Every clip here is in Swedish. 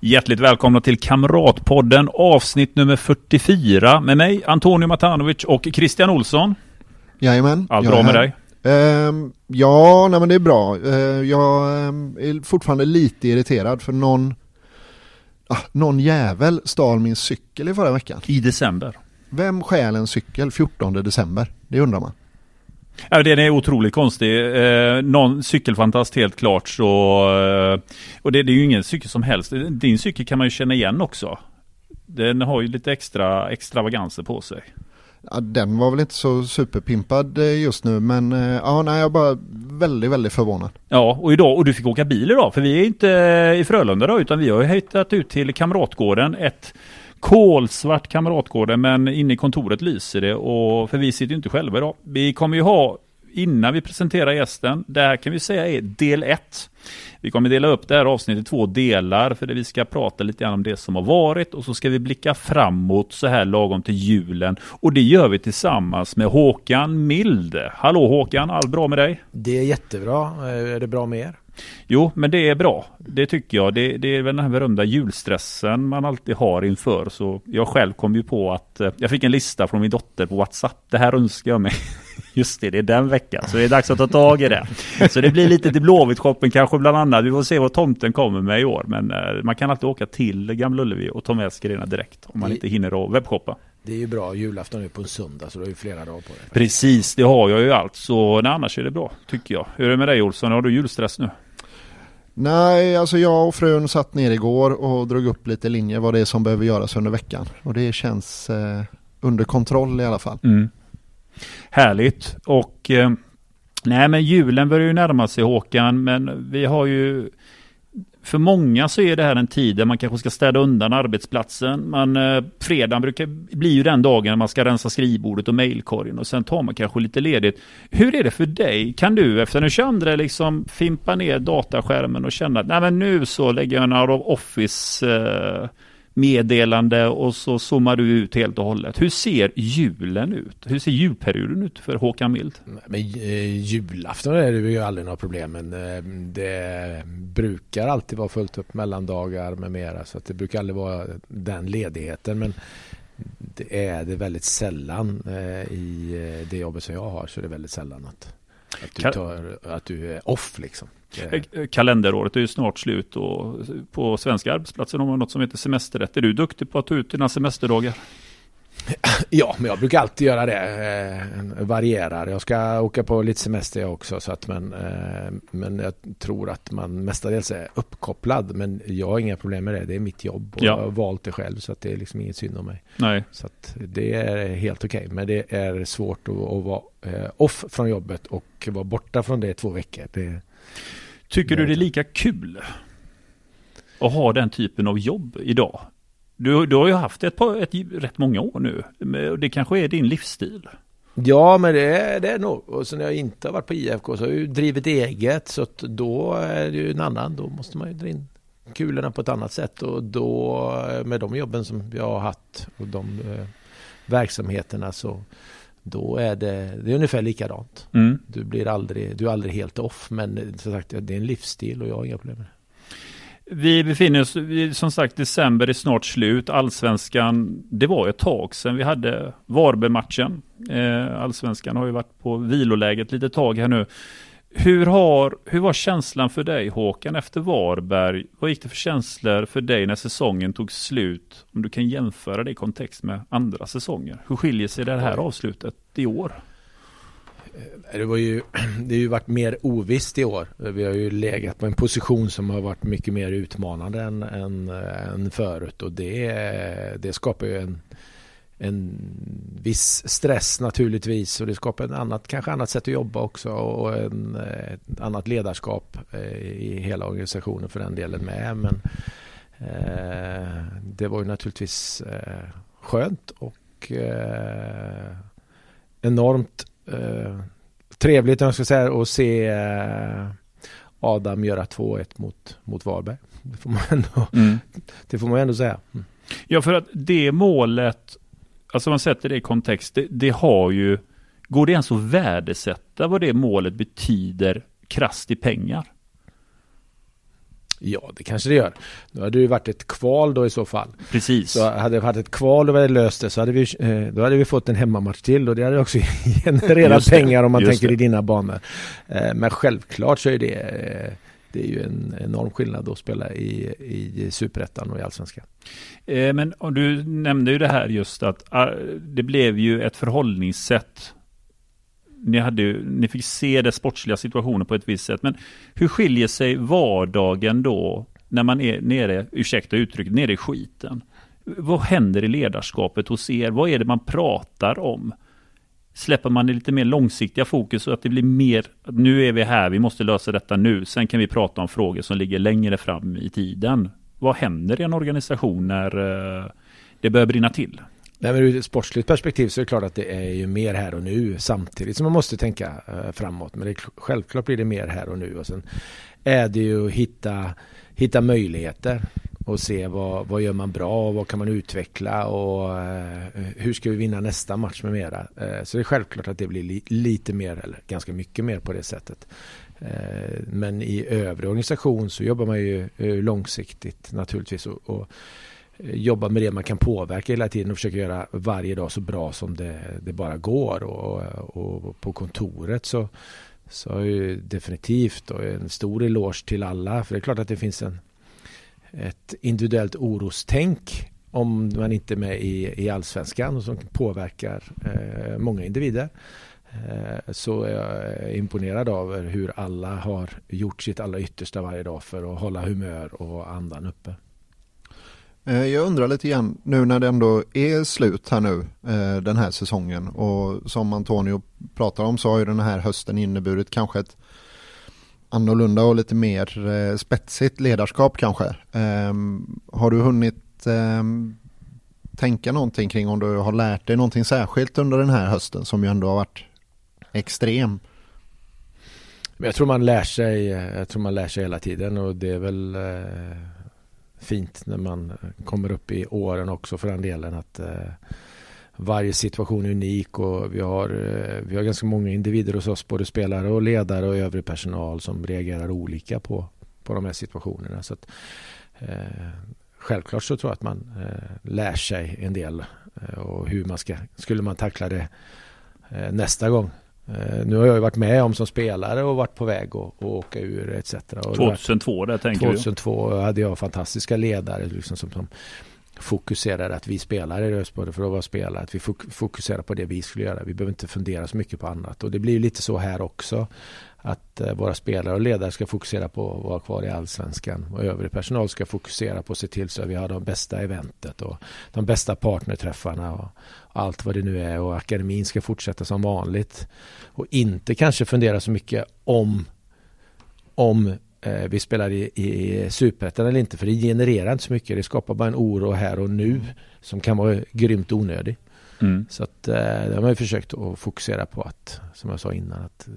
Hjärtligt välkomna till Kamratpodden avsnitt nummer 44 med mig Antonio Matanovic och Christian Olsson. Jajamän. Allt bra med dig? Ehm, ja, nej men det är bra. Ehm, jag ehm, är fortfarande lite irriterad för någon, ah, någon jävel stal min cykel i förra veckan. I december. Vem stjäl en cykel 14 december? Det undrar man. Ja, den är otroligt konstig. Eh, någon cykelfantast helt klart. Så, eh, och det, det är ju ingen cykel som helst. Din cykel kan man ju känna igen också. Den har ju lite extra extravaganser på sig. Ja, den var väl inte så superpimpad eh, just nu men ja, nej, jag är bara väldigt, väldigt förvånad. Ja, och idag, och du fick åka bil idag, för vi är inte i Frölunda då, utan vi har hittat ut till Kamratgården, ett kolsvart Kamratgården, men inne i kontoret lyser det, och för vi sitter ju inte själva idag. Vi kommer ju ha, innan vi presenterar gästen, det här kan vi säga är del 1. Vi kommer dela upp det här avsnittet i två delar, för det vi ska prata lite grann om det som har varit, och så ska vi blicka framåt så här lagom till julen, och det gör vi tillsammans med Håkan Mild. Hallå Håkan, allt bra med dig? Det är jättebra. Eh, är det bra med er? Jo, men det är bra. Det tycker jag. Det, det är väl den här berömda julstressen man alltid har inför. Så jag själv kom ju på att eh, jag fick en lista från min dotter på WhatsApp. Det här önskar jag mig. Just det, det är den veckan. Så det är dags att ta tag i det. Så det blir lite till Blåvitt-shoppen kanske bland annat. Vi får se vad tomten kommer med i år. Men eh, man kan alltid åka till Gamla Ullevi och ta med sig grejerna direkt. Om man inte hinner att webbshoppa. Det är ju bra. Julafton är på en söndag så du har ju flera dagar på dig. Precis, det har jag ju allt. Så nej, annars är det bra, tycker jag. Hur är det med dig Olsson? Har du julstress nu? Nej, alltså jag och frun satt ner igår och drog upp lite linjer vad det är som behöver göras under veckan. Och det känns eh, under kontroll i alla fall. Mm. Härligt. Och eh, nej, men julen börjar ju närma sig Håkan, men vi har ju för många så är det här en tid där man kanske ska städa undan arbetsplatsen. Man, eh, fredagen brukar bli ju den dagen när man ska rensa skrivbordet och mejlkorgen och sen tar man kanske lite ledigt. Hur är det för dig? Kan du efter den 22 liksom fimpa ner dataskärmen och känna att nej men nu så lägger jag en out of office eh, meddelande och så zoomar du ut helt och hållet. Hur ser julen ut? Hur ser julperioden ut för Håkan Mild? Men eh, julafton är det ju aldrig några problem. Men eh, det brukar alltid vara fullt upp mellandagar med mera. Så att det brukar aldrig vara den ledigheten. Men det är det väldigt sällan eh, i eh, det jobbet som jag har. Så är det väldigt sällan att, att, du, tar, att du är off liksom. Det- Eh, Kalenderåret är ju snart slut och på svenska arbetsplatser har man något som heter semesterrätt. Är du duktig på att ta ut dina semesterdagar? Ja, men jag brukar alltid göra det. Eh, varierar. Jag ska åka på lite semester jag också. Så att, men, eh, men jag tror att man mestadels är uppkopplad. Men jag har inga problem med det. Det är mitt jobb och Ja. jag har valt det själv. Så att det är liksom inget synd om mig. Nej. Så att det är helt okej. Men det är svårt att, att vara eh, off från jobbet och vara borta från det i två veckor. Det, Tycker du det är lika kul att ha den typen av jobb idag? Du, du har ju haft ett, par, ett rätt många år nu. Det kanske är din livsstil. Ja, men det är det är nog. Och så när jag inte har varit på IFK så har jag ju drivit eget. Så då är det ju en annan. Då måste man ju dra in kulorna på ett annat sätt. Och då med de jobben som jag har haft och de eh, verksamheterna så då är det, det är ungefär likadant. Mm. Du blir aldrig, du är aldrig helt off. Men som sagt, det är en livsstil och jag har inga problem med det. Vi befinner oss, som sagt, december är snart slut. Allsvenskan, det var ett tag sedan vi hade Varberg-matchen. Eh, Allsvenskan har ju varit på viloläget lite tag här nu. Hur, har, hur var känslan för dig Håkan efter Varberg? Vad gick det för känslor för dig när säsongen tog slut? Om du kan jämföra det i kontext med andra säsonger. Hur skiljer sig det här avslutet i år? Det, var ju, det har ju varit mer ovisst i år. Vi har ju legat på en position som har varit mycket mer utmanande än, än, än förut och det, det skapar ju en, en viss stress naturligtvis och det skapar ett annat, kanske annat sätt att jobba också och en, ett annat ledarskap eh, i hela organisationen för den delen med. Men eh, det var ju naturligtvis eh, skönt och eh, enormt eh, trevligt jag ska säga att se eh, Adam göra 2-1 mot, mot Varberg. Det får man ändå, mm. det får man ändå säga. Mm. Ja, för att det målet, alltså man sätter det i kontext, det, det har ju, går det ens att värdesätta vad det målet betyder krasst i pengar? Ja, det kanske det gör. Då hade det ju varit ett kval då i så fall. Precis. Så hade det varit ett kval och vi hade löst det så hade vi, eh, då hade vi fått en hemmamatch till och det hade också genererat pengar om man tänker det. i dina banor. Eh, men självklart så är det eh, det är ju en enorm skillnad att spela i, i superettan och i allsvenskan. Eh, men och du nämnde ju det här just att ah, det blev ju ett förhållningssätt ni, hade, ni fick se det sportsliga situationen på ett visst sätt. Men hur skiljer sig vardagen då när man är nere, ursäkta uttrycket, nere i skiten? Vad händer i ledarskapet hos er? Vad är det man pratar om? Släpper man det lite mer långsiktiga fokus så att det blir mer, nu är vi här, vi måste lösa detta nu. Sen kan vi prata om frågor som ligger längre fram i tiden. Vad händer i en organisation när eh, det börjar brinna till? Nej, men ur ett sportsligt perspektiv så är det klart att det är ju mer här och nu samtidigt som man måste tänka eh, framåt. Men det är, självklart blir det mer här och nu. Och sen är det ju att hitta, hitta möjligheter och se vad, vad gör man bra och vad kan man utveckla och eh, hur ska vi vinna nästa match med mera. Eh, så det är självklart att det blir li, lite mer eller ganska mycket mer på det sättet. Eh, men i övrig organisation så jobbar man ju långsiktigt naturligtvis. och, och jobba med det man kan påverka hela tiden och försöka göra varje dag så bra som det, det bara går. Och, och, på kontoret så, så är ju definitivt och en stor eloge till alla. För det är klart att det finns en, ett individuellt orostänk om man inte är med i, i allsvenskan och som påverkar eh, många individer. Eh, så är jag imponerad av hur alla har gjort sitt allra yttersta varje dag för att hålla humör och andan uppe. Eh, jag undrar lite grann nu när det ändå är slut här nu eh, den här säsongen och som Antonio pratar om så har ju den här hösten inneburit kanske ett annorlunda och lite mer eh, spetsigt ledarskap kanske. Ehm, har du hunnit ehm, tänka någonting kring om du har lärt dig någonting särskilt under den här hösten som ju ändå har varit extrem? Jag tror man lär sig, eh, jag tror man lär sig hela tiden och det är väl eh, fint när man kommer upp i åren också för den delen att eh, varje situation är unik och vi har, eh, vi har ganska många individer hos oss, både spelare och ledare och övrig personal som reagerar olika på, på de här situationerna. Så att, eh, självklart så tror jag att man eh, lär sig en del eh, och hur man ska, skulle man tackla det eh, nästa gång Eh, nu har jag ju varit med om som spelare och varit på väg att, åka ur etc. 2002 där tänker 2002 du? hade jag fantastiska ledare liksom som, som fokuserade att vi spelar i Rösbode för att vara spelare. Att vi fokuserar på det vi skulle göra. Vi behöver inte fundera så mycket på annat. Och det blir lite så här också. Att eh, våra spelare och ledare ska fokusera på att vara kvar i allsvenskan. Och övrig personal ska fokusera på att se till så att vi har de bästa eventet och de bästa partnerträffarna och allt vad det nu är. Och akademin ska fortsätta som vanligt. Och inte kanske fundera så mycket om om vi spelar i, i superettan eller inte. För det genererar inte så mycket. Det skapar bara en oro här och nu som kan vara grymt onödig. Mm. Så att eh, det har man ju försökt att fokusera på att, som jag sa innan, att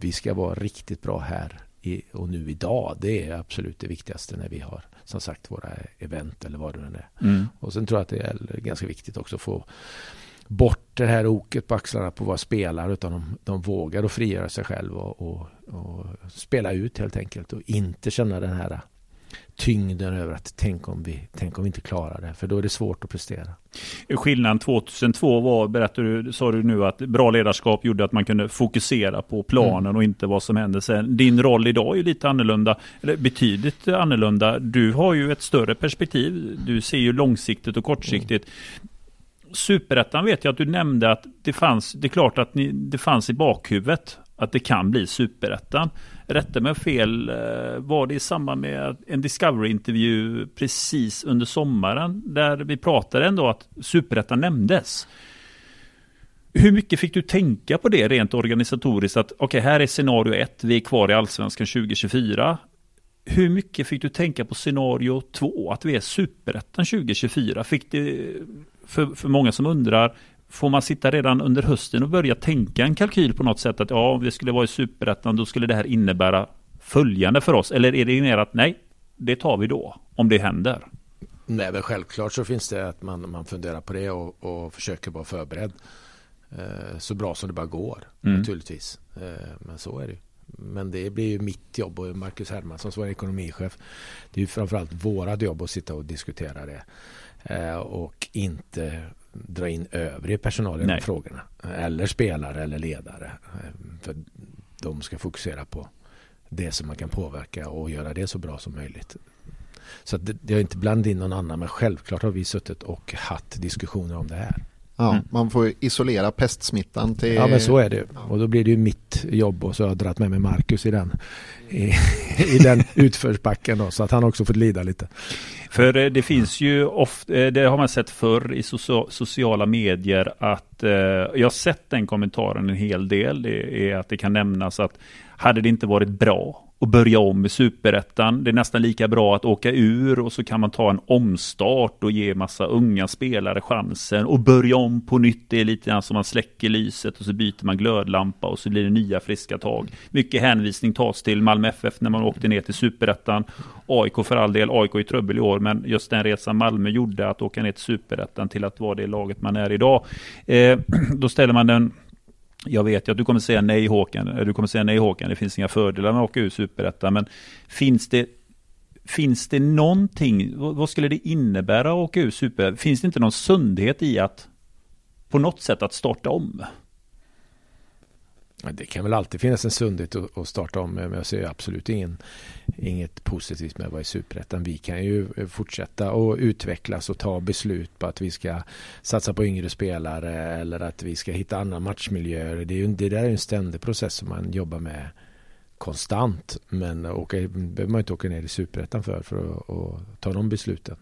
vi ska vara riktigt bra här i, och nu idag. Det är absolut det viktigaste när vi har som sagt våra event eller vad det nu är. Mm. Och sen tror jag att det är ganska viktigt också att få bort det här oket på axlarna på våra spelare utan de, de vågar att frigöra sig själv och, och, och, spela ut helt enkelt och inte känna den här tyngden över att tänk om vi, tänk om vi inte klarar det, för då är det svårt att prestera. Skillnaden 2002 var, berättade du, sa du nu, att bra ledarskap gjorde att man kunde fokusera på planen mm. och inte vad som hände sen. Din roll idag är lite annorlunda, eller betydligt annorlunda. Du har ju ett större perspektiv. Du ser ju långsiktigt och kortsiktigt. Mm. Superettan vet jag att du nämnde att det fanns, det är klart att ni, det fanns i bakhuvudet att det kan bli superettan. Rätta mig fel, eh, var det i samband med en Discovery-intervju precis under sommaren där vi pratade ändå att superettan nämndes. Hur mycket fick du tänka på det rent organisatoriskt? Att okej, okay, här är scenario ett, vi är kvar i allsvenskan 2024. hur mycket fick du tänka på scenario två, att vi är superettan 2024? Fick det, för, för många som undrar, får man sitta redan under hösten och börja tänka en kalkyl på något sätt att ja, om vi skulle vara i superettan, då skulle det här innebära följande för oss? Eller är det mer att nej, det tar vi då, om det händer? Nej, men självklart så finns det att man, man funderar på det och, och försöker vara förberedd eh, så bra som det bara går, mm. naturligtvis. Eh, men så är det Men det blir ju mitt jobb och Marcus Hermansson som är ekonomichef. Det är ju framförallt vårat jobb att sitta och diskutera det. Eh, och inte dra in övrig personal i de frågorna. Eller spelare eller ledare. Eh, för de ska fokusera på det som man kan påverka och göra det så bra som möjligt. Så det, det har inte blandat in någon annan men självklart har vi suttit och haft diskussioner om det här. Ja, mm. man får isolera pestsmittan till... Ja, men så är det. Och då blir det ju mitt jobb och så har jag dragit med mig Marcus i den, i, i den utförsbacken då, så att han också fått lida lite. För eh, det finns ju ofta, eh, det har man sett förr i sociala medier att, eh, jag har sett den kommentaren en hel del, det är att det kan nämnas att hade det inte varit bra och börja om i superettan. Det är nästan lika bra att åka ur och så kan man ta en omstart och ge massa unga spelare chansen och börja om på nytt. Det är lite grann som man släcker lyset och så byter man glödlampa och så blir det nya friska tag. Mycket hänvisning tas till Malmö FF när man åkte ner till superettan. AIK för all del, AIK i trubbel i år, men just den resan Malmö gjorde att åka ner till superettan till att vara det laget man är idag. Eh, då ställer man den jag vet ju att du kommer säga nej Håkan, eh, du kommer säga nej Håkan, det finns inga fördelar med att åka ur superettan, men finns det Finns det någonting, vad skulle det innebära att åka ur superettan? Finns det inte någon sundhet i att på något sätt att starta om? Det kan väl alltid finnas en sundhet att starta om men jag ser absolut ingen, inget positivt med att vara i superettan. Vi kan ju eh, fortsätta att utvecklas och ta beslut på att vi ska satsa på yngre spelare eller att vi ska hitta andra matchmiljöer. Det, är ju, det där är en ständig process som man jobbar med konstant. Men åka, behöver man inte åka ner i superettan för, för att, att ta de besluten.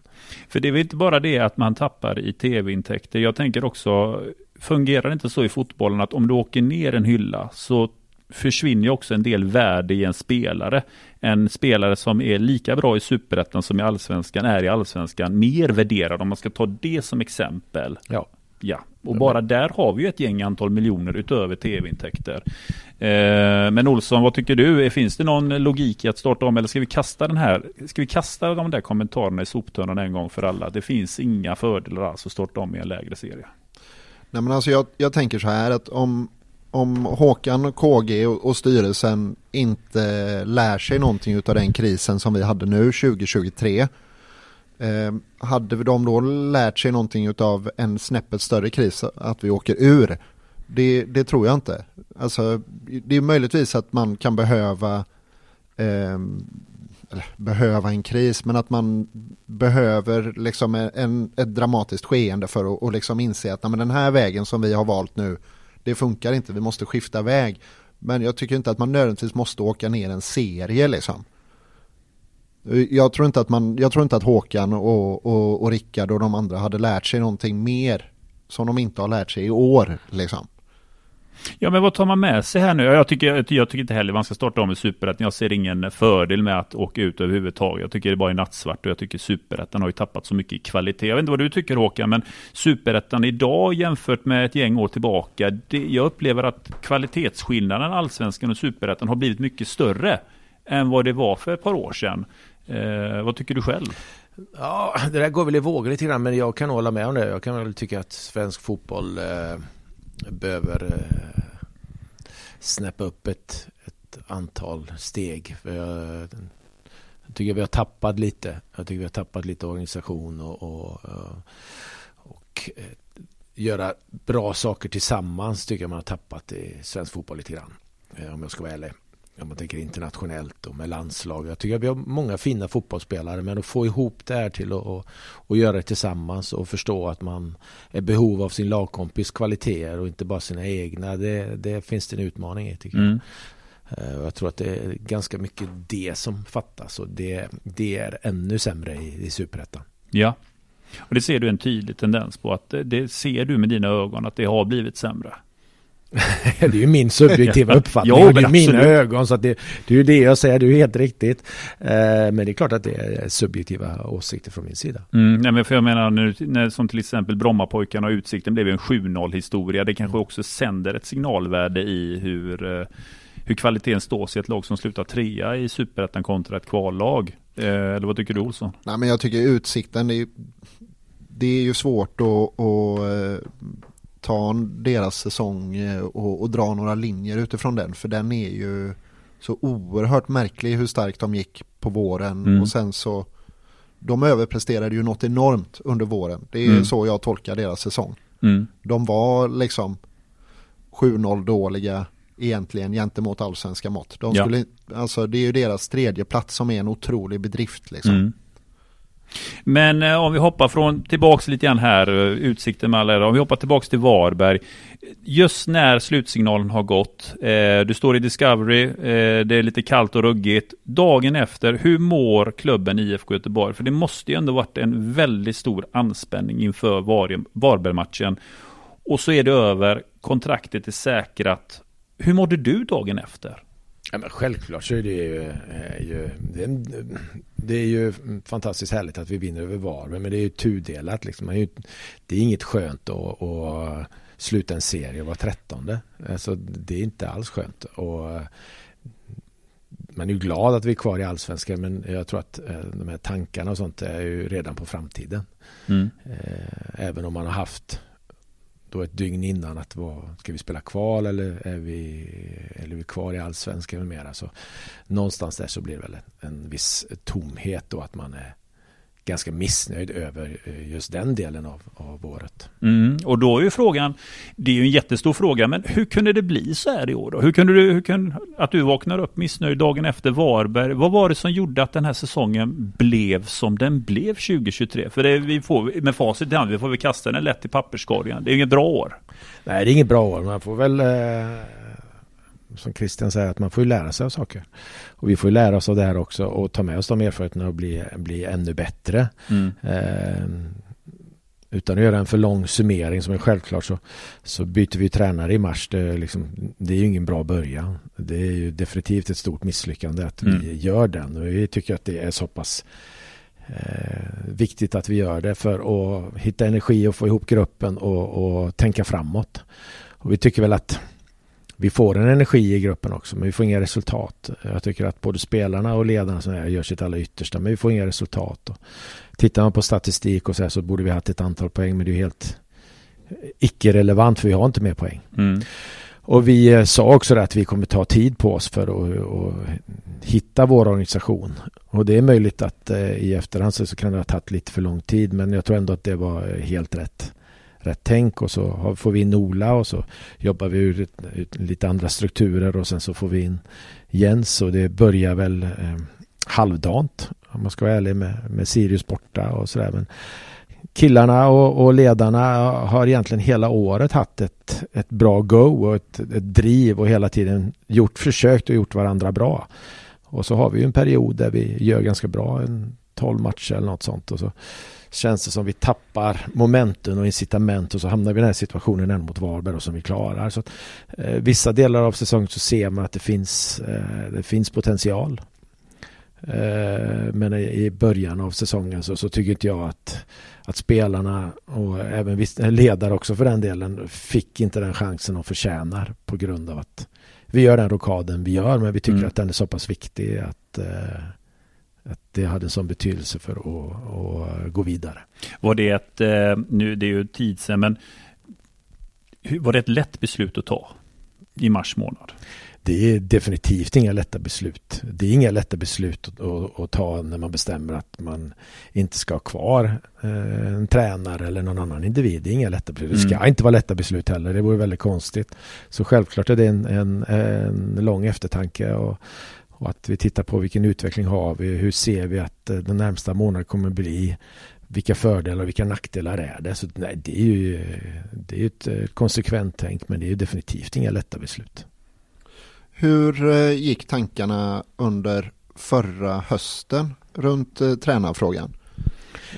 För det är väl inte bara det att man tappar i tv-intäkter. Jag tänker också fungerar det inte så i fotbollen att om du åker ner en hylla så försvinner också en del värde i en spelare. En spelare som är lika bra i superettan som i allsvenskan är i allsvenskan mer värderad om man ska ta det som exempel. Ja. Ja, och bara där har vi ett gäng antal miljoner utöver tv-intäkter. Eh, men Olsson, vad tycker du? Finns det någon logik i att starta om eller ska vi kasta den här? Ska vi kasta de där kommentarerna i soptunnan en gång för alla? Det finns inga fördelar alls att starta om i en lägre serie. Nej men alltså jag, jag tänker så här att om, om Håkan, KG och, och styrelsen inte lär sig någonting av den krisen som vi hade nu 2023 eh, hade de då lärt sig någonting av en snäppet större kris att vi åker ur? Det, det tror jag inte. Alltså, det är möjligtvis att man kan behöva eh, behöva en kris, men att man behöver liksom en, ett dramatiskt skeende för att och liksom inse att men den här vägen som vi har valt nu, det funkar inte, vi måste skifta väg. Men jag tycker inte att man nödvändigtvis måste åka ner en serie liksom. Jag tror inte att, man, jag tror inte att Håkan och, och, och Rickard och de andra hade lärt sig någonting mer som de inte har lärt sig i år. Liksom. Ja, men vad tar man med sig här nu? Jag tycker, jag tycker inte heller man ska starta om i superettan. Jag ser ingen fördel med att åka ut överhuvudtaget. Jag tycker det bara är nattsvart och jag tycker superettan har ju tappat så mycket i kvalitet. Jag vet inte vad du tycker Håkan, men superettan idag jämfört med ett gäng år tillbaka. Det, jag upplever att kvalitetsskillnaden allsvenskan och superettan har blivit mycket större än vad det var för ett par år sedan. Eh, vad tycker du själv? Ja, det där går väl i vågor lite grann, men jag kan hålla med om det. Jag kan väl tycka att svensk fotboll eh behöver eh, snäppa upp ett, ett antal steg. För jag, jag tycker vi har tappat lite. Jag tycker vi har tappat lite organisation och, och, eh, och eh, göra bra saker tillsammans tycker jag man har tappat i svensk fotboll lite grann. Om jag ska vara ärlig om man tänker internationellt och med landslag. Jag tycker att vi har många fina fotbollsspelare men att få ihop det här till att och, göra det tillsammans och förstå att man är behov av sin lagkompis kvaliteter och inte bara sina egna. Det, det finns det en utmaning i tycker mm. jag. Eh, jag tror att det är ganska mycket det som fattas och det, det är ännu sämre i, i superettan. Ja, och det ser du en tydlig tendens på att det ser du med dina ögon att det har blivit sämre. det är ju min subjektiva uppfattning. Jo, och det är men mina absolut. ögon. Så att det, det är ju det jag säger. Det är ju helt riktigt. Eh, men det är klart att det är subjektiva åsikter från min sida. Mm, nej, men för jag menar, nu, när, som till exempel Brommapojkarna och Utsikten blev ju en 7-0 historia. Det kanske också sänder ett signalvärde i hur, eh, hur kvaliteten står sig i ett lag som slutar trea i Superettan kontra ett kvallag. Eh, eller vad tycker du Olsson? Nej men jag tycker utsikten, det är, det är ju svårt att, att eh, ta deras säsong eh, och, och dra några linjer utifrån den. För den är ju så oerhört märklig hur starkt de gick på våren Mm. och sen så de överpresterade ju något enormt under våren. Det är Mm. så jag tolkar deras säsong. Mm. De var liksom 7-0 dåliga egentligen gentemot allsvenska mått. De Ja. skulle, alltså det är ju deras tredje plats som är en otrolig bedrift liksom. Men eh, om vi hoppar från tillbaks lite grann här, eh, utsikten med alla era. Om vi hoppar tillbaks till Varberg. Just när slutsignalen har gått, eh, du står i Discovery, eh, det är lite kallt och ruggigt. Dagen efter, hur mår klubben IFK Göteborg? För det måste ju ändå varit en väldigt stor anspänning inför Var- Varberg-matchen. Och så är det över, kontraktet är säkrat. Hur mådde du dagen efter? Ja, men självklart så är det ju, är ju det, är, en- det är ju fantastiskt härligt att vi vinner över Varberg men det är ju tudelat liksom. Är ju, det är inget skönt att, att sluta en serie och vara trettonde. Alltså, det är inte alls skönt. Och, man är ju glad att vi är kvar i allsvenskan men jag tror att eh, de här tankarna och sånt är ju redan på framtiden. Mm. Eh, Även om man har haft då ett dygn innan att vad, ska vi spela kval eller är vi, eller är vi kvar i allsvenskan med mera. Så någonstans där så blir det väl en, en viss tomhet då att man är ganska missnöjd över eh, just den delen av, av året. Mm, och då är ju frågan, det är ju en jättestor fråga, men hur kunde det bli så här i år då? Hur kunde du, hur kunde, att du vaknar upp missnöjd dagen efter Varberg? Vad var det som gjorde att den här säsongen blev som den blev 2023? För det, vi får, med facit i hand, vi får väl kasta den lätt i papperskorgen. Det är inget bra år. Nej, det är inget bra år. Man får väl, eh, som Christian säger, att man får ju lära sig av saker. Och vi får ju lära oss av det här också och ta med oss de erfarenheterna och bli, bli ännu bättre. Eh, utan att göra en för lång summering som är självklart så, så byter vi tränare i mars. Det är, liksom, det är ju ingen bra början. Det är ju definitivt ett stort misslyckande att vi Mm. gör den. Och vi tycker att det är så pass eh, viktigt att vi gör det för att hitta energi och få ihop gruppen och, och tänka framåt. Och vi tycker väl att vi får en energi i gruppen också men vi får inga resultat. Jag tycker att både spelarna och ledarna som är, gör sitt allra yttersta men vi får inga resultat. Och tittar man på statistik och så här så borde vi ha haft ett antal poäng men det är helt icke-relevant för vi har inte mer poäng. Mm. Och vi eh, sa också att vi kommer ta tid på oss för att, att hitta vår organisation. Och det är möjligt att eh, i efterhand så så kan det ha tagit lite för lång tid men jag tror ändå att det var eh, helt rätt, rätt tänk och så får vi in Ola och så jobbar vi ut, ut lite andra strukturer och sen så får vi in Jens och det börjar väl eh, halvdant om man ska vara ärlig med, med Sirius borta och sådär men killarna och, och ledarna har egentligen hela året haft ett, ett bra go och ett, ett driv och hela tiden gjort försökt och gjort varandra bra. Och så har vi ju en period där vi gör ganska bra, en 12 matcher eller något sånt och så känns det som vi tappar momentum och incitament och så hamnar vi i den här situationen än mot Varberg och som vi klarar. Så att, eh, vissa delar av säsongen så ser man att det finns, eh, det finns potential. Eh, men i början av säsongen så, så tycker inte jag att, att spelarna och även viss- ledare också för den delen fick inte den chansen de förtjänar på grund av att vi gör den rokaden vi gör men vi tycker Mm. att den är så pass viktig att, eh, att det hade en sån betydelse för att, att gå vidare. Var det ett, eh, nu det är ju tid sedan, men var det ett lätt beslut att ta i mars månad? Det är definitivt inga lätta beslut. Det är inga lätta beslut att, att, att ta när man bestämmer att man inte ska ha kvar eh, en tränare eller någon annan individ. Det är inga lätta beslut. Det ska Mm. inte vara lätta beslut heller. Det vore väldigt konstigt. Så självklart är det en, en, en lång eftertanke och, och att vi tittar på vilken utveckling har vi. Hur ser vi att eh, den närmsta månaden kommer bli? Vilka fördelar och vilka nackdelar är det? Så nej, det är ju det är ju ett eh, konsekvent tänk men det är ju definitivt inga lätta beslut. Hur eh, gick tankarna under förra hösten runt eh, tränarfrågan?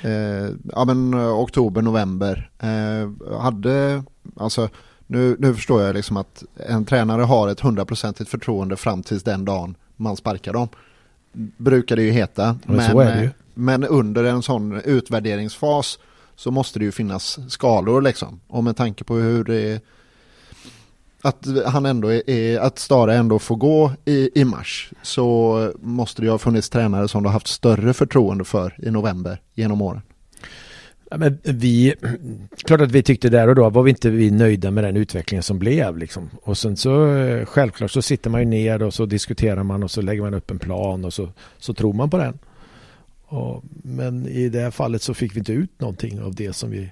Eh, ja men oktober, november. Eh, hade, alltså Nu, nu förstår jag liksom att en tränare har ett hundraprocentigt förtroende fram tills den dagen man sparkar dem. Brukar det ju heta. Men, men, ju. men under en sån utvärderingsfas så måste det ju finnas skalor liksom. Och med tanke på hur det att han ändå är, att Stara ändå får gå i, i mars så måste det ju ha funnits tränare som du har haft större förtroende för i november genom åren. Ja, men vi, klart att vi tyckte där och då var vi inte vi nöjda med den utvecklingen som blev. Liksom. Och sen så eh, självklart så sitter man ju ner och så diskuterar man och så lägger man upp en plan och så, så tror man på den. Och, men i det här fallet så fick vi inte ut någonting av det som vi,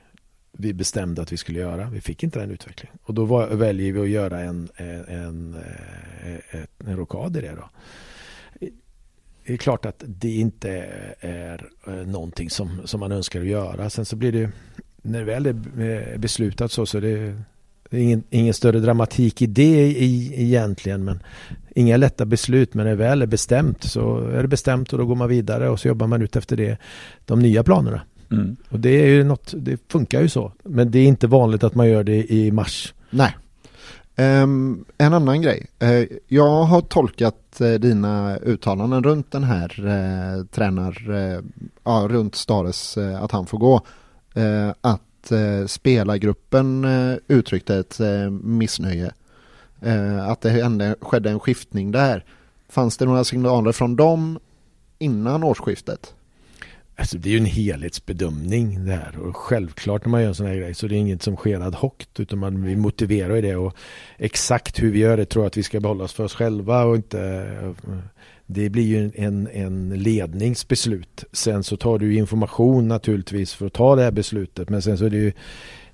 vi bestämde att vi skulle göra. Vi fick inte den utvecklingen. Och då var, väljer vi att göra en, en, en, eh, en, en rockad i det. Då det är klart att det inte är eh, någonting som, som man önskar att göra. Sen så blir det, när det väl är beslutat så, så det är ingen, ingen större dramatik i det i, egentligen. Men inga lätta beslut, men när det väl är bestämt så är det bestämt och då går man vidare och så jobbar man ut efter det, de nya planerna. Mm. Och det är ju något, det funkar ju så. Men det är inte vanligt att man gör det i mars. Nej. Um, en annan grej. Uh, jag har tolkat uh, dina uttalanden runt den här uh, tränar, ja, runt Stares att han får gå. att spelargruppen uttryckte ett missnöje. att det hände, skedde en skiftning där. Fanns det några signaler från dem innan årsskiftet? Alltså det är ju en helhetsbedömning det här och självklart när man gör en sån här grej så det är inget som sker ad hoc utan man, vi motiverar ju det och exakt hur vi gör det tror jag att vi ska behålla oss för oss själva och inte det blir ju en, en ledningsbeslut. Sen så tar du information naturligtvis för att ta det här beslutet men sen så är det ju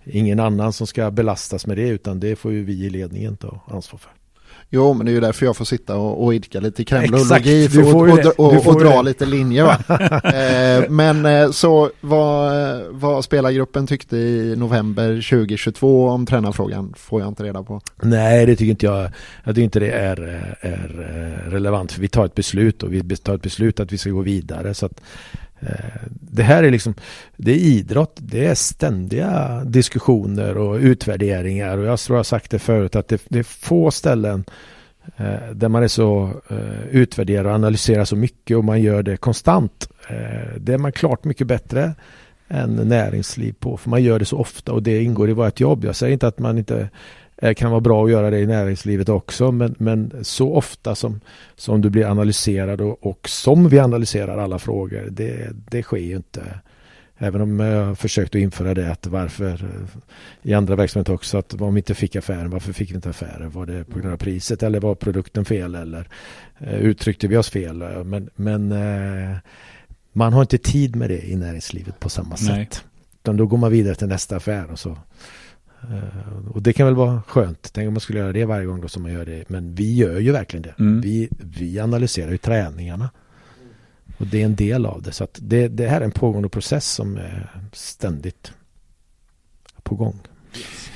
ingen annan som ska belastas med det utan det får ju vi i ledningen ta ansvar för. Jo, men det är ju därför jag får sitta och, och idka lite kremlologi och, och, och, och, dra lite linjer. eh, men eh, så vad, vad spelargruppen tyckte i november 2022 om tränarfrågan får jag inte reda på. Nej, det tycker inte jag. Jag tycker inte det är, är eh, relevant. För vi tar ett beslut och vi tar ett beslut att vi ska gå vidare. Så att, eh, Eh, det här är liksom, det är idrott, det är ständiga diskussioner och utvärderingar och jag tror jag har sagt det förut att det, det är få ställen eh, där man är så eh, utvärderar och analyserar så mycket och man gör det konstant. Det är man klart mycket bättre än näringsliv på för man gör det så ofta och det ingår i vårt jobb. Jag säger inte att man inte kan vara bra att göra det i näringslivet också men, men så ofta som, som du blir analyserad och, och som vi analyserar alla frågor det, det sker ju inte. Även om jag har försökt att införa det att varför eh, i andra verksamheter också att om vi inte fick affären, varför fick vi inte affären? Var det på grund av priset eller var produkten fel eller uh, uttryckte vi oss fel? Men, men man har inte tid med det i näringslivet på samma Nej. sätt. Utan då går man vidare till nästa affär och så och det kan väl vara skönt. Tänk om man skulle göra det varje gång då som man gör det. Men vi gör ju verkligen det. Mm. Vi, vi analyserar ju träningarna. Och det är en del av det. Så att det, det här är en pågående process som är ständigt på gång.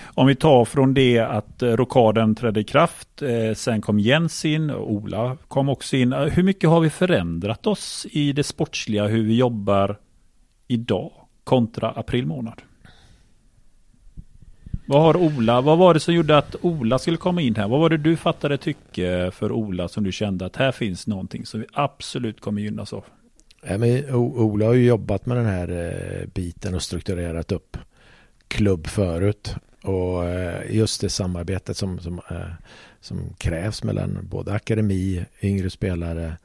Om vi tar från det att eh, rokaden trädde i kraft, eh, sen kom Jens in, och Ola kom också in. Hur mycket har vi förändrat oss i det sportsliga, hur vi jobbar idag kontra april månad? Vad har Ola, vad var det som gjorde att Ola skulle komma in här? Vad var det du fattade tycke för Ola som du kände att här finns någonting som vi absolut kommer gynnas av? Ja, men Ola har ju jobbat med den här eh, biten och strukturerat upp klubb förut. Och eh, just det samarbetet som, som, eh, som krävs mellan både akademi, yngre spelare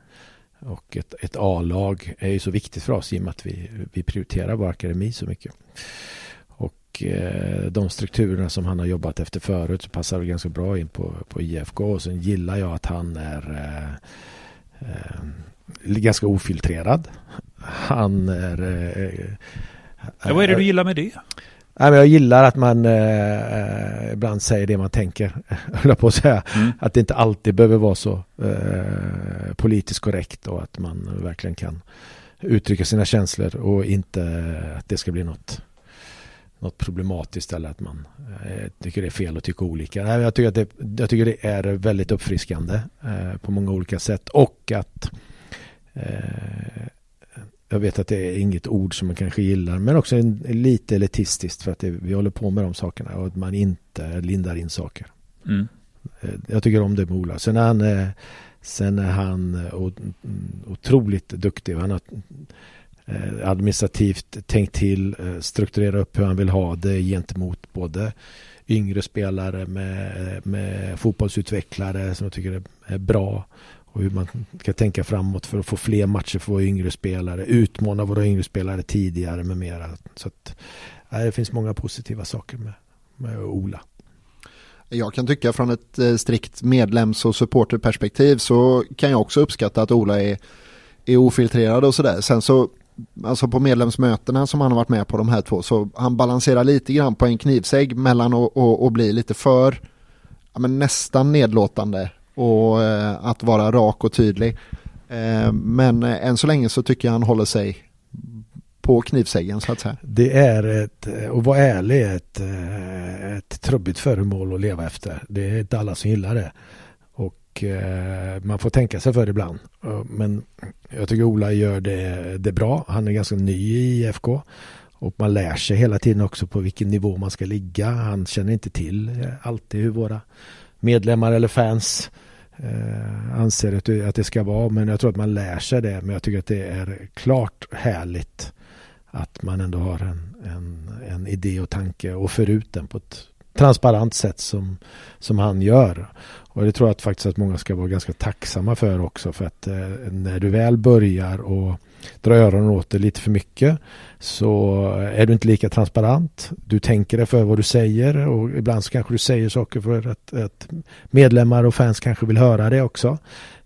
och ett, ett A-lag är ju så viktigt för oss i och med att vi, vi prioriterar vår akademi så mycket och eh, de strukturerna som han har jobbat efter förut så passar det ganska bra in på, på IFK. Och sen gillar jag att han är eh, eh, ganska ofiltrerad. Han är... Eh, ja, vad är det du gillar med det? jag gillar att man eh, ibland säger det man tänker, höll på att säga. Mm. Att det inte alltid behöver vara så eh, politiskt korrekt och att man verkligen kan uttrycka sina känslor och inte att det ska bli något något problematiskt eller att man eh, tycker det är fel att tycka olika. Nej, jag, tycker att det, jag tycker det är väldigt uppfriskande eh, på många olika sätt och att eh, Jag vet att det är inget ord som man kanske gillar men också en, lite elitistiskt för att det, vi håller på med de sakerna och att man inte lindar in saker. Mm. Eh, jag tycker om det med Ola. Sen är han, eh, sen är han otroligt duktig. Han har Eh, administrativt tänkt till, eh, strukturera upp hur han vill ha det gentemot både yngre spelare med, med fotbollsutvecklare som jag tycker är bra och hur man ska tänka framåt för att få fler matcher för våra yngre spelare, utmana våra yngre spelare tidigare med mera. Så att, eh, det finns många positiva saker med, med Ola. Jag kan tycka från ett strikt medlems och supporterperspektiv så kan jag också uppskatta att Ola är, är ofiltrerad och sådär. Sen så, alltså på medlemsmötena som han har varit med på de här två, så han balanserar lite grann på en knivsägg mellan att bli lite för, ja, men nästan nedlåtande och eh, att vara rak och tydlig. Eh, men eh, än så länge så tycker jag han håller sig på knivsäggen så att säga. Det är ett, eh, och vara ärlig ett, eh, ett trubbigt föremål att leva efter. Det är inte alla som gillar det. Och eh, man får tänka sig för ibland. Eh, men jag tycker Ola gör det, det bra. Han är ganska ny i IFK. Och man lär sig hela tiden också på vilken nivå man ska ligga. Han känner inte till eh, alltid hur våra medlemmar eller fans eh, anser att det, att det ska vara. Men jag tror att man lär sig det. Men jag tycker att det är klart härligt att man ändå har en, en, en idé och tanke och för ut den på ett transparent sätt som, som han gör. Och det tror jag att faktiskt att många ska vara ganska tacksamma för också. För att eh, när du väl börjar och dra öronen åt det lite för mycket så är du inte lika transparent. Du tänker dig för vad du säger och ibland så kanske du säger saker för att, att medlemmar och fans kanske vill höra det också.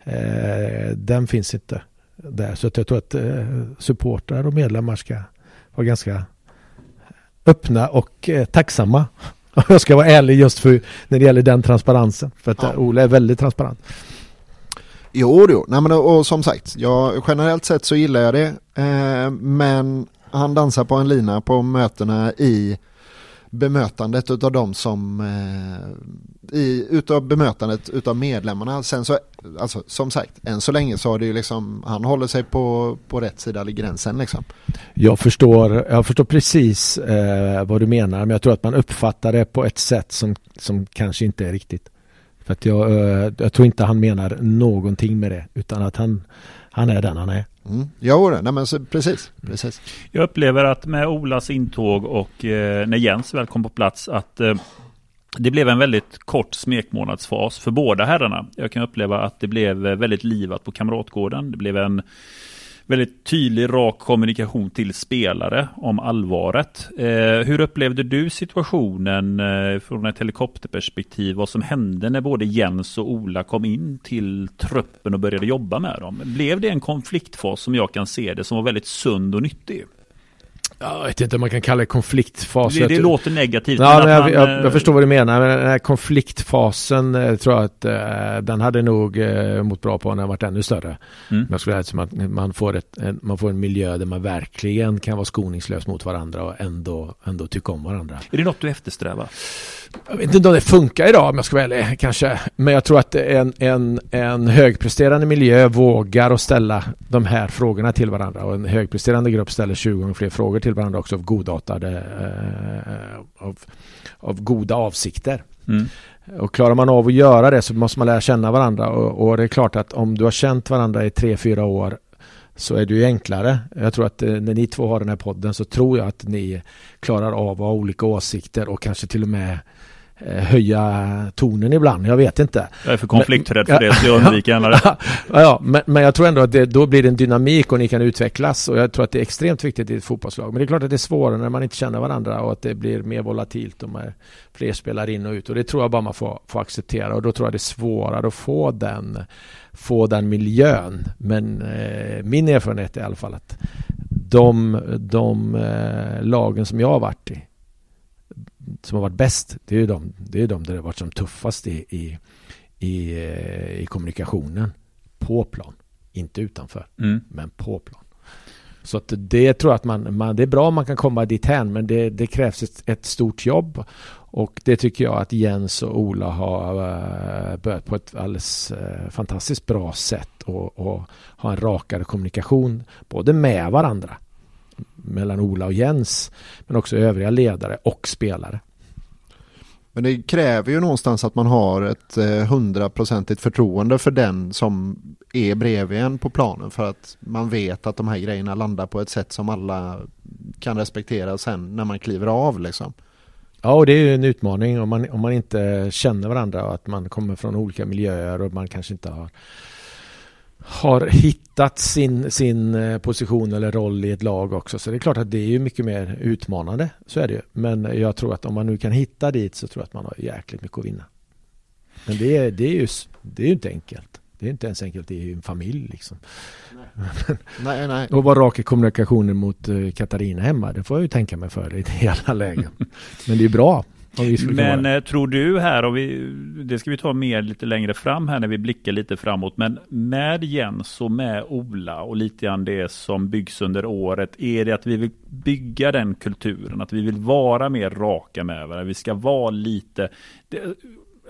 Eh, den finns inte där. Så jag tror att eh, supportrar och medlemmar ska vara ganska öppna och eh, tacksamma. Jag ska vara ärlig just för när det gäller den transparensen. För att ja. Ola är väldigt transparent. Jo, jo. Nej, men, och som sagt, jag, generellt sett så gillar jag det. Eh, men han dansar på en lina på mötena i bemötandet utav de som eh, i, utav bemötandet utav medlemmarna. Sen så, alltså som sagt, än så länge så har det ju liksom, han håller sig på, på rätt sida av gränsen liksom. Jag förstår, jag förstår precis eh, vad du menar, men jag tror att man uppfattar det på ett sätt som, som kanske inte är riktigt. För att jag, eh, jag tror inte han menar någonting med det, utan att han, han är den han är. Mm. Jo, nej, men så, precis, precis. Jag upplever att med Olas intåg och eh, när Jens väl kom på plats att eh, det blev en väldigt kort smekmånadsfas för båda herrarna. Jag kan uppleva att det blev väldigt livat på Kamratgården. Det blev en väldigt tydlig, rak kommunikation till spelare om allvaret. Eh, hur upplevde du situationen eh, från ett helikopterperspektiv? Vad som hände när både Jens och Ola kom in till truppen och började jobba med dem? Blev det en konfliktfas som jag kan se det som var väldigt sund och nyttig? Jag vet inte om man kan kalla det konfliktfas. Det, det låter negativt. Ja, men jag, man, jag, jag, eh, förstår vad du menar. Men den här konfliktfasen eh, tror jag att eh, den hade nog eh, mått bra på när den varit ännu större. Mm. Jag skulle säga att man får, ett, man får en miljö där man verkligen kan vara skoningslös mot varandra och ändå, ändå tycka om varandra. Är det något du eftersträvar? Jag vet inte om det funkar idag om jag ska vara ärlig kanske. Men jag tror att en, en, en högpresterande miljö vågar att ställa de här frågorna till varandra. Och en högpresterande grupp ställer 20 gånger fler frågor till varandra också av godartade eh, av, av goda avsikter. Mm. Och klarar man av att göra det så måste man lära känna varandra. Och, och, det är klart att om du har känt varandra i tre, fyra år så är det ju enklare. Jag tror att eh, när ni två har den här podden så tror jag att ni klarar av att ha olika åsikter och kanske till och med höja tonen ibland. Jag vet inte. Jag är för konflikträdd för det så jag undviker gärna det. ja, men, men jag tror ändå att det, då blir det en dynamik och ni kan utvecklas och jag tror att det är extremt viktigt i ett fotbollslag. Men det är klart att det är svårare när man inte känner varandra och att det blir mer volatilt och med fler spelar in och ut och det tror jag bara man får, får acceptera och då tror jag det är svårare att få den, få den miljön. Men eh, min erfarenhet är i alla fall att de, de eh, lagen som jag har varit i som har varit bäst, det är de, det är de där det har varit som tuffast i, i, i, eh, i kommunikationen. På plan. Inte utanför, mm. men på plan. Så att det tror jag att man, man det är bra om man kan komma dit hän men det, det krävs ett, ett, stort jobb och det tycker jag att Jens och Ola har uh, börjat på ett alldeles uh, fantastiskt bra sätt och, och ha en rakare kommunikation både med varandra mellan Ola och Jens men också övriga ledare och spelare. Men det kräver ju någonstans att man har ett eh, hundraprocentigt förtroende för den som är bredvid en på planen för att man vet att de här grejerna landar på ett sätt som alla kan respektera sen när man kliver av liksom. Ja, och det är ju en utmaning om man, om man inte känner varandra och att man kommer från olika miljöer och man kanske inte har har hittat sin, sin eh, position eller roll i ett lag också. Så det är klart att det är ju mycket mer utmanande. Så är det ju. Men jag tror att om man nu kan hitta dit så tror jag att man har jäkligt mycket att vinna. Men det är, det är ju det är inte enkelt. Det är inte ens enkelt i en familj liksom. Nej. nej, nej. Och vara rak i kommunikationen mot uh, Katarina hemma. Det får jag ju tänka mig för i alla lägen. Men det är bra. Men eh, tror du här, och vi, det ska vi ta mer lite längre fram här när vi blickar lite framåt, men med Jens och med Ola och lite grann det som byggs under året, är det att vi vill bygga den kulturen, att vi vill vara mer raka med varandra, vi ska vara lite, det,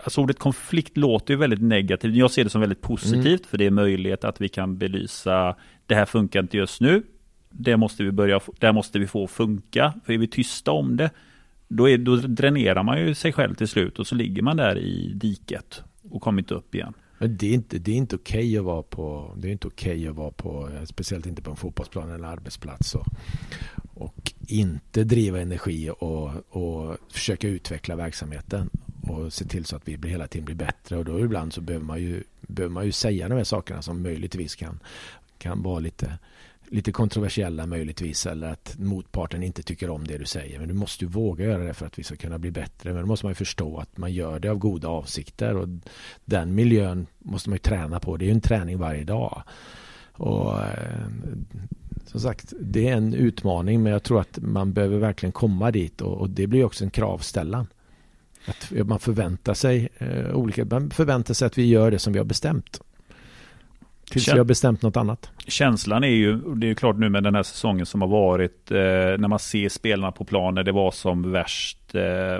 alltså ordet konflikt låter ju väldigt negativt, jag ser det som väldigt positivt, mm. för det är möjlighet att vi kan belysa, det här funkar inte just nu, det måste vi börja, det måste vi få funka, för är vi tysta om det, då, är, då dränerar man ju sig själv till slut och så ligger man där i diket och kommer inte upp igen. Men det är inte, det är inte okej okay att vara på, det är inte okej okay att vara på, eh, speciellt inte på en fotbollsplan eller arbetsplats och, och inte driva energi och, och försöka utveckla verksamheten och se till så att vi hela tiden blir bättre och då ibland så behöver man ju, behöver man ju säga de här sakerna som möjligtvis kan, kan vara lite lite kontroversiella möjligtvis eller att motparten inte tycker om det du säger. Men du måste ju våga göra det för att vi ska kunna bli bättre. Men då måste man ju förstå att man gör det av goda avsikter och den miljön måste man ju träna på. Det är ju en träning varje dag. Och eh, som sagt, det är en utmaning men jag tror att man behöver verkligen komma dit och, och det blir också en kravställan. Att man förväntar sig eh, olika, man förväntar sig att vi gör det som vi har bestämt. Tills vi har bestämt något annat. Känslan är ju, det är ju klart nu med den här säsongen som har varit, eh, när man ser spelarna på plan när det var som värst. Eh,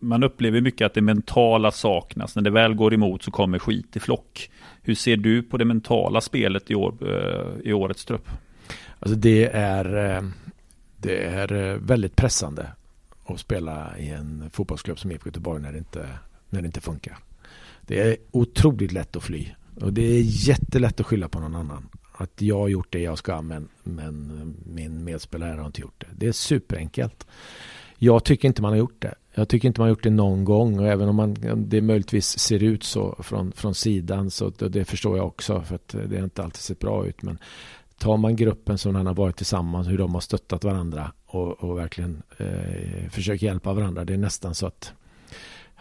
man upplever mycket att det mentala saknas. När det väl går emot så kommer skit i flock. Hur ser du på det mentala spelet i, år, eh, i årets trupp? Alltså det är, eh, det är eh, väldigt pressande att spela i en fotbollsklubb som IFK Göteborg när det inte, när det inte funkar. Det är otroligt lätt att fly och det är jättelätt att skylla på någon annan. Att jag har gjort det jag ska men, men min medspelare har inte gjort det. Det är superenkelt. Jag tycker inte man har gjort det. Jag tycker inte man har gjort det någon gång och även om man, det möjligtvis ser ut så från, från sidan så det förstår jag också för att det har inte alltid sett bra ut. Men tar man gruppen som den har varit tillsammans, hur de har stöttat varandra och, och verkligen eh, försöker hjälpa varandra. Det är nästan så att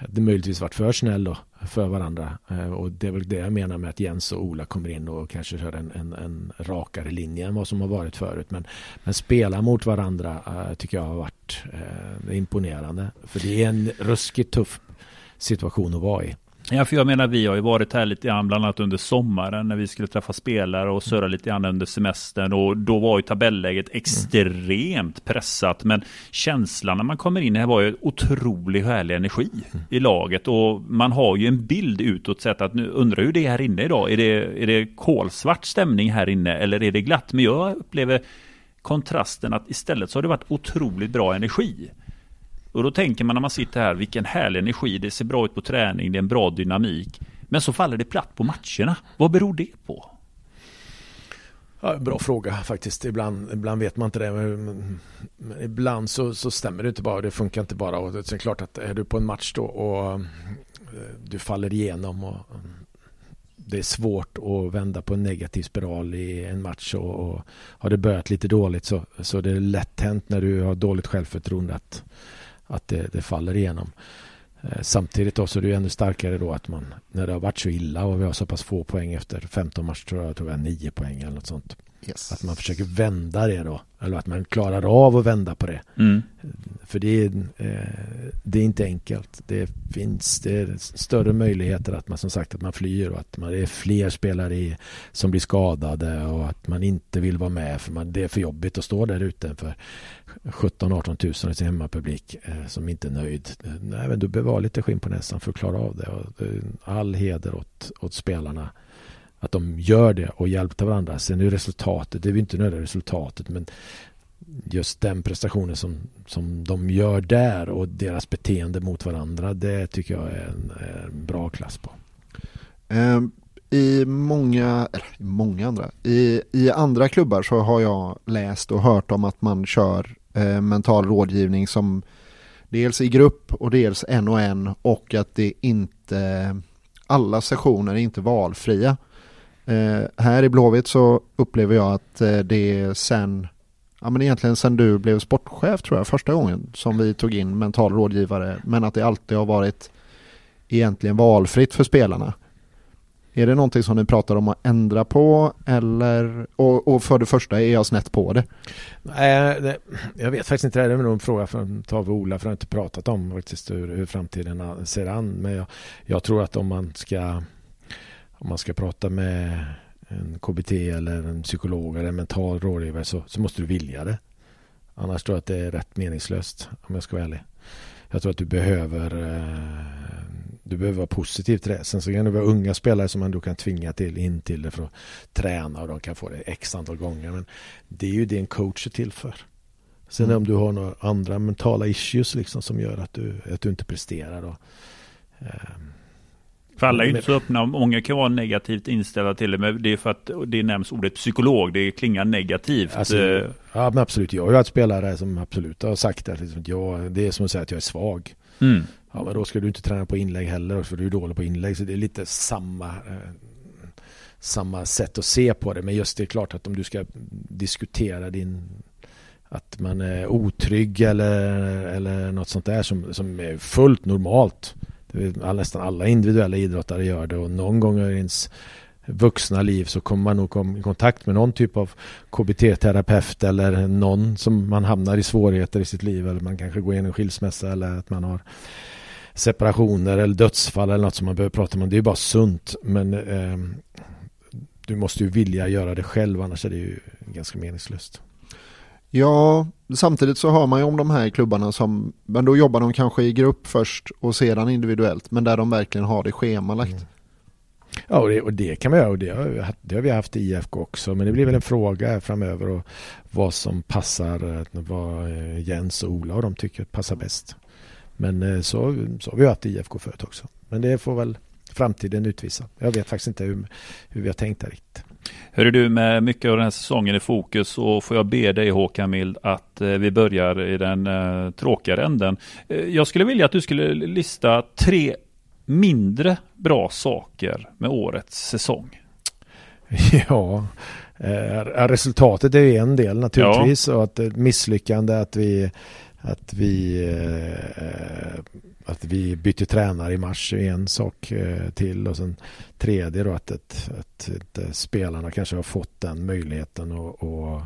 det möjligtvis varit för snäll då för varandra. Eh, och det är väl det jag menar med att Jens och Ola kommer in och kanske kör en, en, en rakare linje än vad som har varit förut. Men, men spela mot varandra eh, tycker jag har varit eh, imponerande. För det är en ruskigt tuff situation att vara i. Ja, för jag menar vi har ju varit här lite grann, bland annat under sommaren när vi skulle träffa spelare och surra lite grann under semestern och då var ju tabelläget extremt pressat. Men känslan när man kommer in här var ju otroligt härlig energi i laget och man har ju en bild utåt sett att nu undrar hur det är här inne idag. Är det, är det kolsvart stämning här inne eller är det glatt? Men jag upplever kontrasten att istället så har det varit otroligt bra energi. Och då tänker man när man sitter här, vilken härlig energi, det ser bra ut på träning, det är en bra dynamik. Men så faller det platt på matcherna. Vad beror det på? Ja, bra fråga faktiskt. Ibland, ibland vet man inte det. Men, men ibland så, så, stämmer det inte bara. Det funkar inte bara. Och det är klart att är du på en match då och eh, du faller igenom och eh, det är svårt att vända på en negativ spiral i en match och, och har det börjat lite dåligt så, så det är lätt hänt när du har dåligt självförtroende att att det, det faller igenom. Eh, samtidigt då så är det ju ännu starkare då att man när det har varit så illa och vi har så pass få poäng efter 15 matcher tror jag, tror jag 9 poäng eller något sånt. Yes. Att man försöker vända det då. Eller att man klarar av att vända på det. Mm. För det är, eh, det är inte enkelt. Det finns det är större möjligheter att man som sagt att man flyr och att man, det är fler spelare i, som blir skadade och att man inte vill vara med för man, det är för jobbigt att stå där ute för 17-18 tusen i sin hemmapublik eh, som inte är nöjd. Nej, men du behöver ha lite skinn på näsan för att klara av det. Och, eh, all heder åt, åt spelarna att de gör det och hjälper varandra. Sen är resultatet, det är inte nödvändigt resultatet men just den prestationen som, som de gör där och deras beteende mot varandra det tycker jag är en, en bra klass på. Um, I många, eller många andra, i, i andra klubbar så har jag läst och hört om att man kör eh, mental rådgivning som dels i grupp och dels en och en och att det inte, alla sessioner är inte valfria. Eh, här i Blåvitt så upplever jag att eh, det sen, ja men egentligen sen du blev sportchef tror jag, första gången som vi tog in mental rådgivare, men att det alltid har varit egentligen valfritt för spelarna. Är det någonting som ni pratar om att ändra på eller, och, och för det första, är jag snett på det? Nej, det, jag vet faktiskt inte, det är nog en fråga från Tave och Ola för att inte pratat om faktiskt hur, hur framtiden ser an. Men jag, jag tror att om man ska om man ska prata med en KBT eller en psykolog eller en mental rådgivare så, så måste du vilja det. Annars tror jag att det är rätt meningslöst om jag ska vara ärlig. Jag tror att du behöver eh, du behöver vara positiv till det. Sen så kan det vara unga spelare som man då kan tvinga till in till det för att träna och de kan få det x antal gånger. Men det är ju det en coach är till för. Sen mm. om du har några andra mentala issues liksom som gör att du, att du inte presterar. Och, eh, för alla är ju inte så öppna. Många kan vara negativt inställda till det. Men det är för att det nämns ordet psykolog. Det klingar negativt. Alltså, eh, ja, men absolut. Jag har ju haft spelare som absolut har sagt att liksom, jag, det är som att säga att jag är svag. Mm. Ja, men då ska du inte träna på inlägg heller. För du är dålig på inlägg. Så det är lite samma, eh, samma sätt att se på det. Men just det är klart att om du ska diskutera din att man är otrygg eller, eller något sånt där som, som är fullt normalt nästan alla individuella idrottare gör det och någon gång i ens vuxna liv så kommer man nog komma i kontakt med någon typ av KBT-terapeut eller någon som man hamnar i svårigheter i sitt liv eller man kanske går igenom skilsmässa eller att man har separationer eller dödsfall eller något som man behöver prata om. Det är bara sunt men eh, du måste ju vilja göra det själv annars är det ju ganska meningslöst. Ja, samtidigt så hör man ju om de här klubbarna som, men då jobbar de kanske i grupp först och sedan individuellt, men där de verkligen har det schemalagt. Mm. Ja, och det, och det, kan man göra och det har, det har vi haft i IFK också, men det blir väl en fråga framöver och vad som passar, vad eh, Jens och Ola och de tycker passar bäst. Men eh, så, så har vi haft i IFK förut också. Men det får väl framtiden utvisa. Jag vet faktiskt inte hur, hur vi har tänkt där riktigt. Hör du, med mycket av den här säsongen i fokus så får jag be dig Håkan Mild att eh, vi börjar i den uh, tråkigare änden. Uh, jag skulle vilja att du skulle lista tre mindre bra saker med årets säsong. Ja, eh, resultatet är en del naturligtvis ja. och att misslyckande att vi att vi eh, att vi bytte tränare i mars är en sak eh, till och sen tredje då att, att, att, att spelarna kanske har fått den möjligheten och, och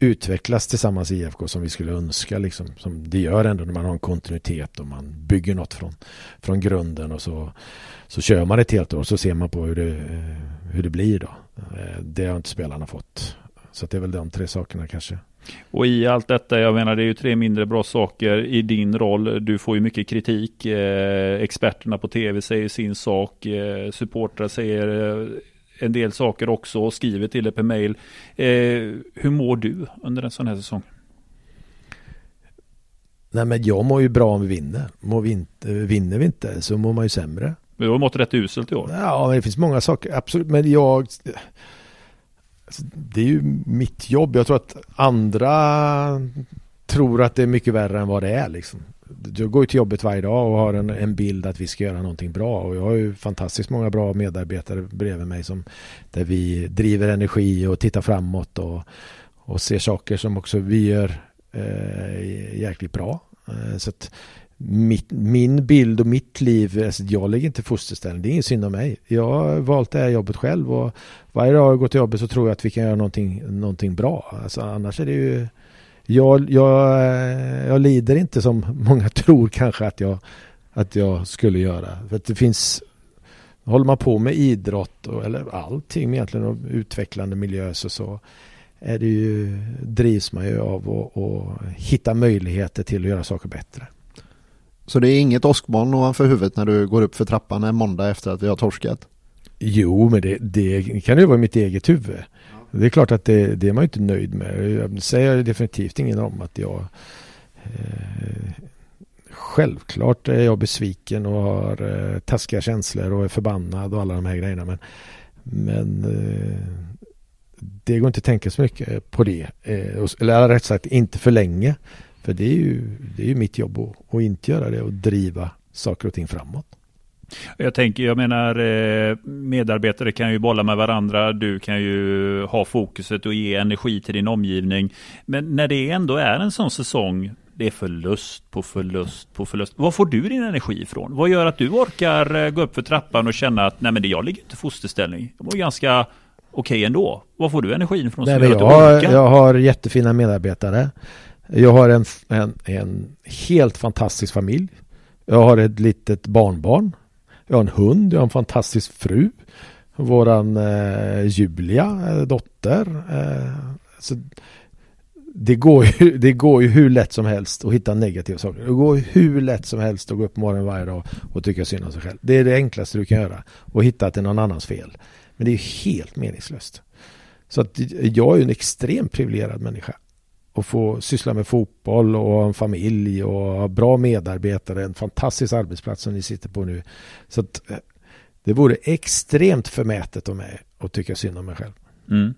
utvecklas tillsammans i IFK som vi skulle önska liksom, som det gör ändå när man har en kontinuitet och man bygger något från, från grunden och så, så kör man ett helt år så ser man på hur det, eh, hur det blir då. Eh, det har inte spelarna fått. Så det är väl de tre sakerna kanske. Och i allt detta, jag menar det är ju tre mindre bra saker i din roll. Du får ju mycket kritik. Eh, experterna på tv säger sin sak. Eh, supportrar säger eh, en del saker också och skriver till dig per mail. Eh, hur mår du under en sån här säsong? Nej men jag mår ju bra om vi vinner. Mår vi inte, vinner vi inte så mår man ju sämre. Du har mått rätt uselt i år. Ja, det finns många saker. Absolut. Men jag Alltså, det är ju mitt jobb. Jag tror att andra tror att det är mycket värre än vad det är. Liksom. Jag går ju till jobbet varje dag och har en, en bild att vi ska göra någonting bra. Och jag har ju fantastiskt många bra medarbetare bredvid mig som där vi driver energi och tittar framåt och, och ser saker som också vi gör eh, jäkligt bra. Eh, så att mitt, min bild och mitt liv, alltså jag lägger inte fosterställning, det är ingen synd om mig. Jag har valt det här jobbet själv och varje dag jag går till jobbet så tror jag att vi kan göra någonting, någonting bra. Alltså annars är det ju jag, jag, jag lider inte som många tror kanske att jag, att jag skulle göra. För att det finns Håller man på med idrott och, eller allting egentligen och utvecklande miljö så, så är det ju, drivs man ju av att hitta möjligheter till att göra saker bättre. Så det är inget åskmoln ovanför huvudet när du går upp för trappan en måndag efter att vi har torskat? Jo, men det, det kan ju vara mitt eget huvud. Det är klart att det, det är man ju inte nöjd med. Jag säger definitivt ingen om att jag eh, Självklart är jag besviken och har eh, taskiga känslor och är förbannad och alla de här grejerna. Men, men eh, det går inte att tänka så mycket på det. Eh, eller rätt sagt inte för länge. För det är ju, det är ju mitt jobb att, att inte göra det och driva saker och ting framåt. Jag tänker, jag menar eh, medarbetare kan ju bolla med varandra. Du kan ju ha fokuset och ge energi till din omgivning. Men när det ändå är en sån säsong det är förlust på förlust på förlust. Var får du din energi ifrån? Vad gör att du orkar eh, gå upp för trappan och känna att nej men det, jag ligger inte i fosterställning. Det var ganska okej okay ändå. Var får du energin ifrån? Nej, jag, jag har jättefina medarbetare. Jag har en, en, en helt fantastisk familj. Jag har ett litet barnbarn. Jag har en hund. Jag har en fantastisk fru. Våran eh, Julia, eh, dotter. Eh, så det går, ju, det går ju hur lätt som helst att hitta negativa saker. Det går hur lätt som helst att gå upp morgonen varje dag och tycka synd om sig själv. Det är det enklaste du kan göra. Och hitta att det är någon annans fel. Men det är helt meningslöst. Så att jag är ju en extremt privilegierad människa. Och få syssla med fotboll och en familj och ha bra medarbetare. En fantastisk arbetsplats som ni sitter på nu. Så att eh, det vore extremt förmätet av mig att tycka synd om mig själv. Mm.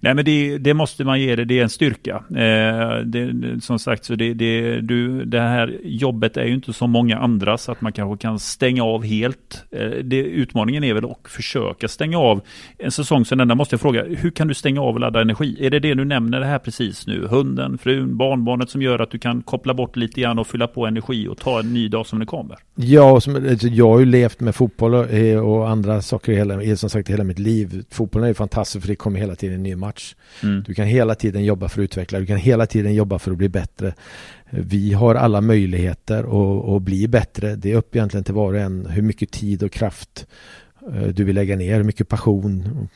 Nej men det, det, måste man ge det, det är en styrka. Eh, det, som sagt, så det, det, du, det här jobbet är ju inte som många andra så att man kanske kan stänga av helt. Eh, det, utmaningen är väl att försöka stänga av en säsong som denna. måste jag fråga, hur kan du stänga av och ladda energi? Är det det du nämner det här precis nu? Hunden, frun, barnbarnet som gör att du kan koppla bort lite grann och fylla på energi och ta en ny dag som det kommer? Ja, som, alltså, jag har ju levt med fotboll och, eh, och andra saker i hela, som sagt, hela mitt liv. Fotbollen är ju fantastisk för det kommer hela tiden ny match. Mm. Du kan hela tiden jobba för att utveckla, du kan hela tiden jobba för att bli bättre. Vi har alla möjligheter att, att bli bättre. Det är upp egentligen till var och en hur mycket tid och kraft eh, du vill lägga ner, hur mycket passion,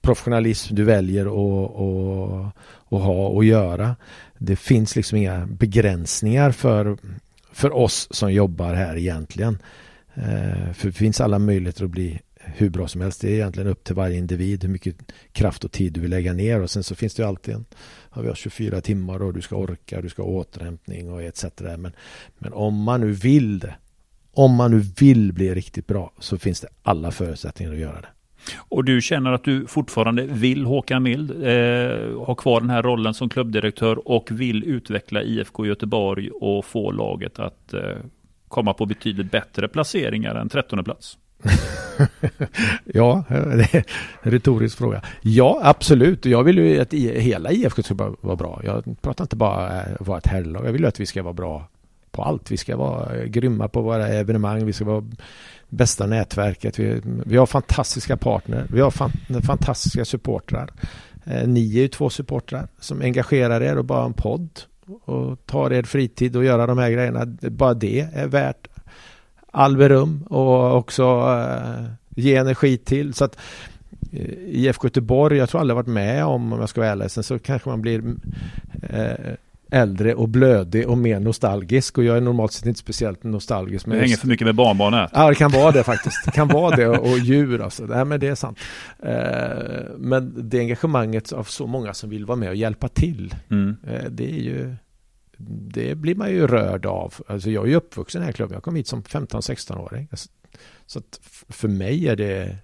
professionalism du väljer att, ha och göra. Det finns liksom inga begränsningar för, för oss som jobbar här egentligen. Eh, för det finns alla möjligheter att bli hur bra som helst. Det är egentligen upp till varje individ hur mycket kraft och tid du vill lägga ner och sen så finns det ju alltid en ja, vi har 24 timmar och du ska orka, du ska ha återhämtning och etc. Men, men om man nu vill det, om man nu vill bli riktigt bra så finns det alla förutsättningar att göra det. Och du känner att du fortfarande vill Håkan Mild, eh, ha kvar den här rollen som klubbdirektör och vill utveckla IFK Göteborg och få laget att eh, komma på betydligt bättre placeringar än 13 plats? ja, det är en retorisk fråga. Ja, absolut. Jag vill ju att hela IFK ska vara bra. Jag pratar inte bara om att vara ett herrlag. Jag vill att vi ska vara bra på allt. Vi ska vara eh, grymma på våra evenemang. Vi ska vara bästa nätverket. Vi, vi har fantastiska partner. Vi har fan, fantastiska supportrar. Eh, ni är ju två supportrar som engagerar er och bara en podd och tar er fritid och göra de här grejerna. Bara det är värt all beröm och också eh, ge energi till. Så att eh, IFK Göteborg, jag tror aldrig varit med om, om jag ska vara ärlig, sen så kanske man blir eh, äldre och blödig och mer nostalgisk och jag är normalt sett inte speciellt nostalgisk. Men det hänger för mycket med barnbarnet. Ja, det kan vara det faktiskt. Det kan vara det och djur alltså. Nej, men det är sant. men det engagemanget av så många som vill vara med och hjälpa till, mm. det är ju det blir man ju rörd av. Alltså jag är ju uppvuxen i den här klubben. Jag kom hit som 15-16-åring. Så att för mig är det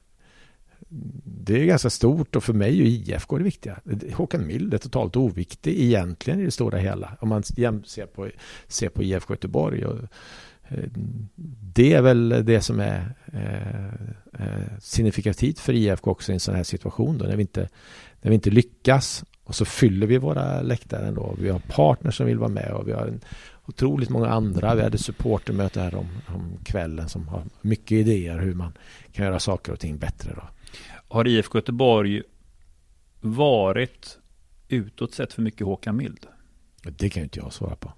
det är ganska stort och för mig är IFK det viktiga. Håkan Mild är totalt oviktig egentligen i det stora hela. Om man ser på, ser på IFK Göteborg. Och, eh, det är väl det som är eh, eh signifikativt för IFK också i en sån här situation. Då, när, vi inte, när vi inte lyckas och så fyller vi våra läktare ändå. Vi har partners som vill vara med och vi har en, otroligt många andra. Vi hade supportermöte här om, om kvällen som har mycket idéer hur man kan göra saker och ting bättre. Då. Har IFK Göteborg varit utåt sett för mycket Håkan Mild? Det kan ju inte jag svara på.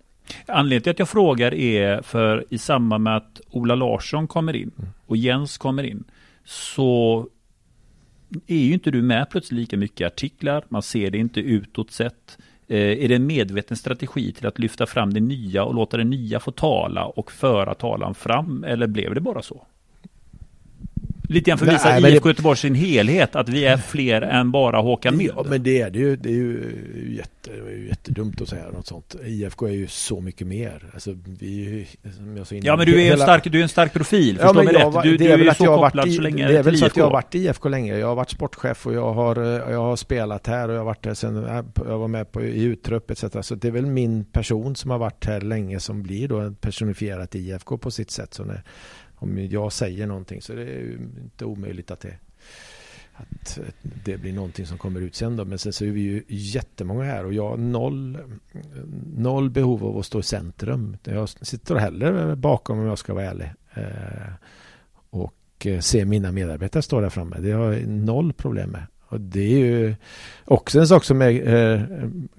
Anledningen till att jag frågar är för i samband med att Ola Larsson kommer in Mm. och Jens kommer in så är ju inte du med plötsligt lika mycket i artiklar. Man ser det inte utåt sett. Eh, är det en medveten strategi till att lyfta fram det nya och låta det nya få tala och föra talan fram? Eller blev det bara så? Lite grann för att visa det- IFK Göteborg sin helhet, att vi är fler än bara Håkan Mild. Ja, men det är det ju. Det är ju, jätte, är jättedumt att säga något sånt. IFK är ju så mycket mer. Alltså, vi är som jag sa innan, Ja men du är ju en hela- stark, du är en stark profil, Ja, förstå mig rätt. Du, det du är är väl så jag har varit kopplad i- så länge Det är väl så att jag har varit i IFK länge. Jag har varit sportchef och jag har, jag har spelat här och jag har varit där sen jag var med på, i uttrupp etc. Så det är väl min person som har varit här länge som blir då personifierat IFK på sitt sätt. Så när, om jag säger någonting så det är ju inte omöjligt att det att det blir någonting som kommer ut sen då. Men sen så är vi ju jättemånga här och jag har noll, noll behov av att stå i centrum. Jag sitter hellre bakom om jag ska vara ärlig. Eh, och eh, se mina medarbetare stå där framme. Det har jag noll problem med. Och det är ju också en sak som är eh,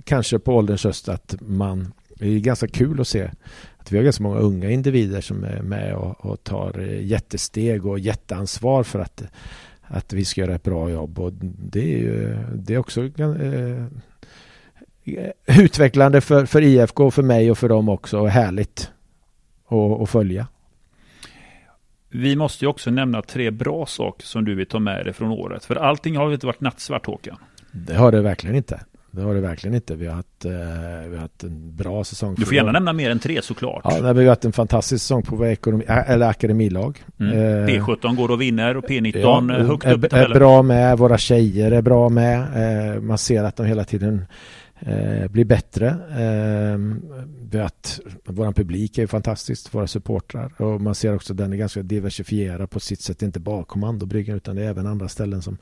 kanske på ålderns höst att man det är ganska kul att se att vi har ganska många unga individer som är med och, och tar eh, jättesteg och jätteansvar för att, att vi ska göra ett bra jobb. Och det är ju det är också eh, utvecklande för, för IFK, för mig och för dem också. Och härligt att att följa. Vi måste ju också nämna tre bra saker som du vill ta med dig från året. För allting har ju inte varit nattsvart Håkan. Det har det verkligen inte. Det har det verkligen inte. Vi har haft, eh, vi har haft en bra säsong. Du får gärna nämna mer än tre såklart. Ja, nej, vi har haft en fantastisk säsong på vår ekonomi, äh, eller akademilag. Mm. Eh, P17 går och vinner och P19 Ja, eh, högt är, upp är tabellen. bra med, våra tjejer är bra med. Eh, man ser att de hela tiden eh, blir bättre. Eh, vi har vår publik är fantastisk, våra supportrar. Och man ser också att den är ganska diversifierad på sitt sätt. Det är inte bara kommandobryggan utan det är även andra ställen som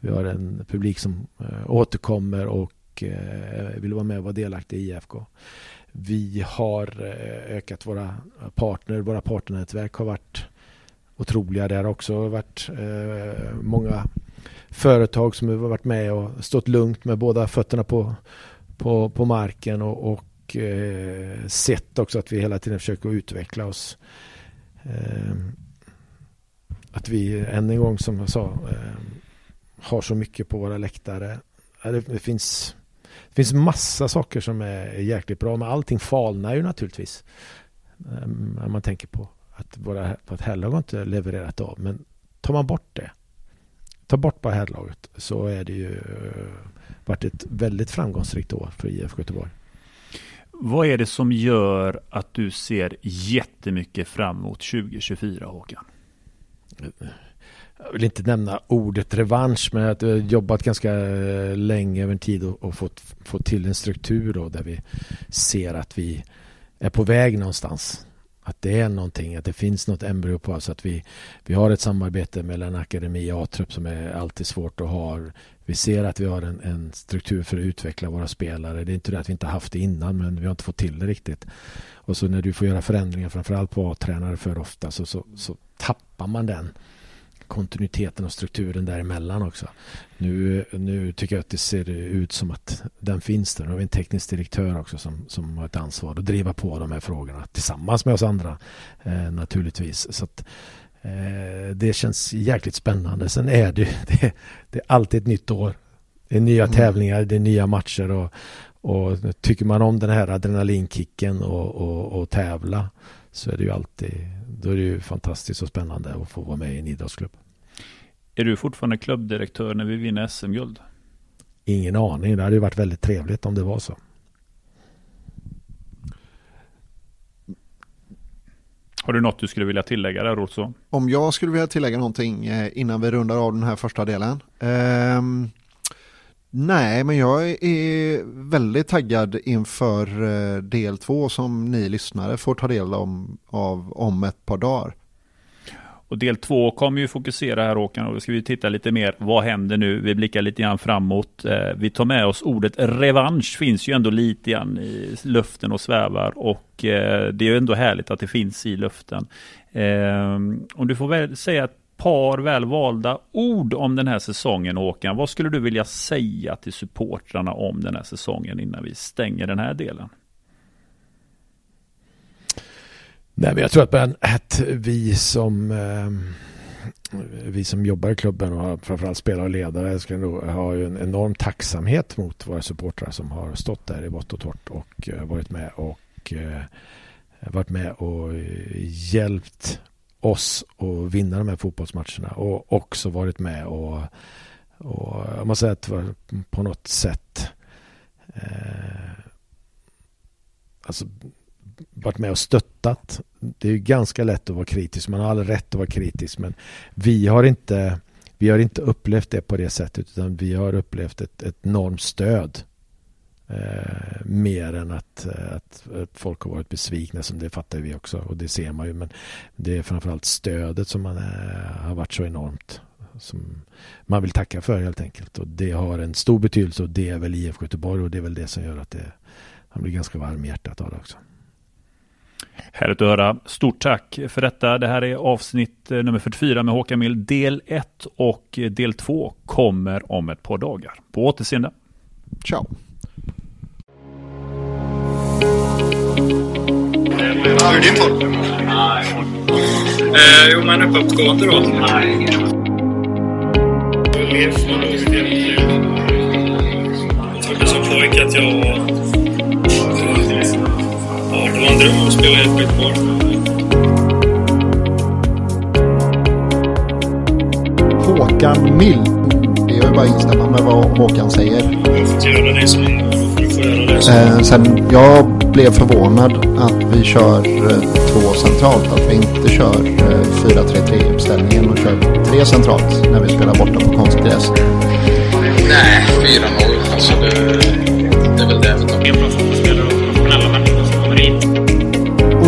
vi har en publik som eh, återkommer och och eh, vill vara med och vara delaktig i IFK. Vi har eh, ökat våra partner, våra partnernätverk har varit otroliga. Det har också varit eh, många företag som har varit med och stått lugnt med båda fötterna på, på, på marken och, och sett också att vi hela tiden försöker utveckla oss. Att vi än en gång som jag sa har så mycket på våra läktare. Det, finns, det finns massa saker som är jäkligt bra men allting falnar ju naturligtvis. Eh, när man tänker på att våra på att herrlag inte levererat av. Men tar man bort det, tar bort bara herrlaget så är det ju varit ett väldigt framgångsrikt år för IFK Göteborg. Vad är det som gör att du ser jättemycket fram emot 2024 Håkan? Jag vill inte nämna ordet revansch men jag har jobbat ganska eh, länge över en tid och, och fått, fått till en struktur då där vi ser att vi är på väg någonstans. Att det är någonting, att det finns något embryo på oss. Att vi, vi har ett samarbete mellan akademi och A-trupp som är alltid svårt att ha. Vi ser att vi har en, en, struktur för att utveckla våra spelare. Det är inte det att vi inte haft det innan men vi har inte fått till det riktigt. Och så när du får göra förändringar framförallt på A-tränare för ofta så, så, så tappar man den kontinuiteten och strukturen däremellan också. Nu, nu tycker jag att det ser ut som att den finns där. Nu har vi en teknisk direktör också som, som har ett ansvar att driva på de här frågorna tillsammans med oss andra eh, naturligtvis. Så att, eh, det känns jäkligt spännande. Sen är det, det, det är alltid ett nytt år. Det är nya mm. tävlingar, det är nya matcher och, och tycker man om den här adrenalinkicken och, och, och tävla så är det ju alltid då är det ju fantastiskt och spännande att få vara med i en idrottsklubb. Är du fortfarande klubbdirektör när vi vinner SM-guld? Ingen aning. Det hade ju varit väldigt trevligt om det var så. Har du något du skulle vilja tillägga där Olsson? Om jag skulle vilja tillägga någonting innan vi rundar av den här första delen. Um, nej, men jag är väldigt taggad inför del två som ni lyssnare får ta del om, av om ett par dagar. Och del två kommer ju fokusera här Håkan och då ska vi titta lite mer. Vad händer nu? Vi blickar lite grann framåt. Eh, vi tar med oss ordet revansch finns ju ändå lite grann i luften och svävar och eh, det är ju ändå härligt att det finns i luften. Eh, om du får väl säga ett par väl valda ord om den här säsongen Håkan. Vad skulle du vilja säga till supportrarna om den här säsongen innan vi stänger den här delen? Nej, men jag tror att, att vi som eh, vi som jobbar i klubben och framförallt spelare och ledare ska nog ha en enorm tacksamhet mot våra supportrar som har stått där i vått och torrt och eh, varit med och eh, varit med och eh, hjälpt oss att vinna de här fotbollsmatcherna och också varit med och, och jag måste säga att på något sätt eh, alltså varit med och stöttat. Det är ganska lätt att vara kritisk. Man har all rätt att vara kritisk. Men vi har inte, vi har inte upplevt det på det sättet. Utan vi har upplevt ett, ett enormt stöd. Eh, mer än att, eh, att, att, folk har varit besvikna. Som det fattar vi också. Och det ser man ju. Men det är framförallt stödet som man eh, har varit så enormt. Som man vill tacka för helt enkelt. Och det har en stor betydelse. Och det är väl IFK Göteborg. Och det är väl det som gör att det, han blir ganska varm i hjärtat av det också. Härligt att höra. Stort tack för detta. Det här är avsnitt eh, nummer 44 med Håkan Mild. Del 1 och del 2 kommer om ett par dagar. På återseende. Ciao. Hur är din form? Eh, jo, men uppåtgående då. Jag trodde som pojke att jag dröm att spela i ett. Håkan Mild. Det är bara att instämma med vad Håkan säger. Jag får göra det som du får göra det som. Eh, sen jag blev förvånad att vi kör eh, två centralt. Att vi inte kör eh, 4-3-3 uppställningen och kör tre centralt när vi spelar borta på konstgräs. Nej, 4-0. Alltså det, det är väl det vi tar.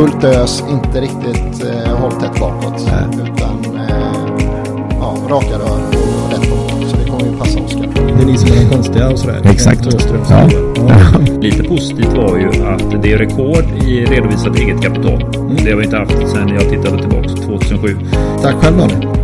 Fullt ös, inte riktigt eh, hållt tätt bakåt. Utan eh, ja, raka rör och rätt på. Så det kommer ju passa Oskar. Det är ni som är de konstiga och sådär. Exakt. Ja. ja. Lite positivt var ju att det är rekord i redovisat eget kapital. Det har vi inte haft sedan jag tittade tillbaka 2007. Tack själv Daniel.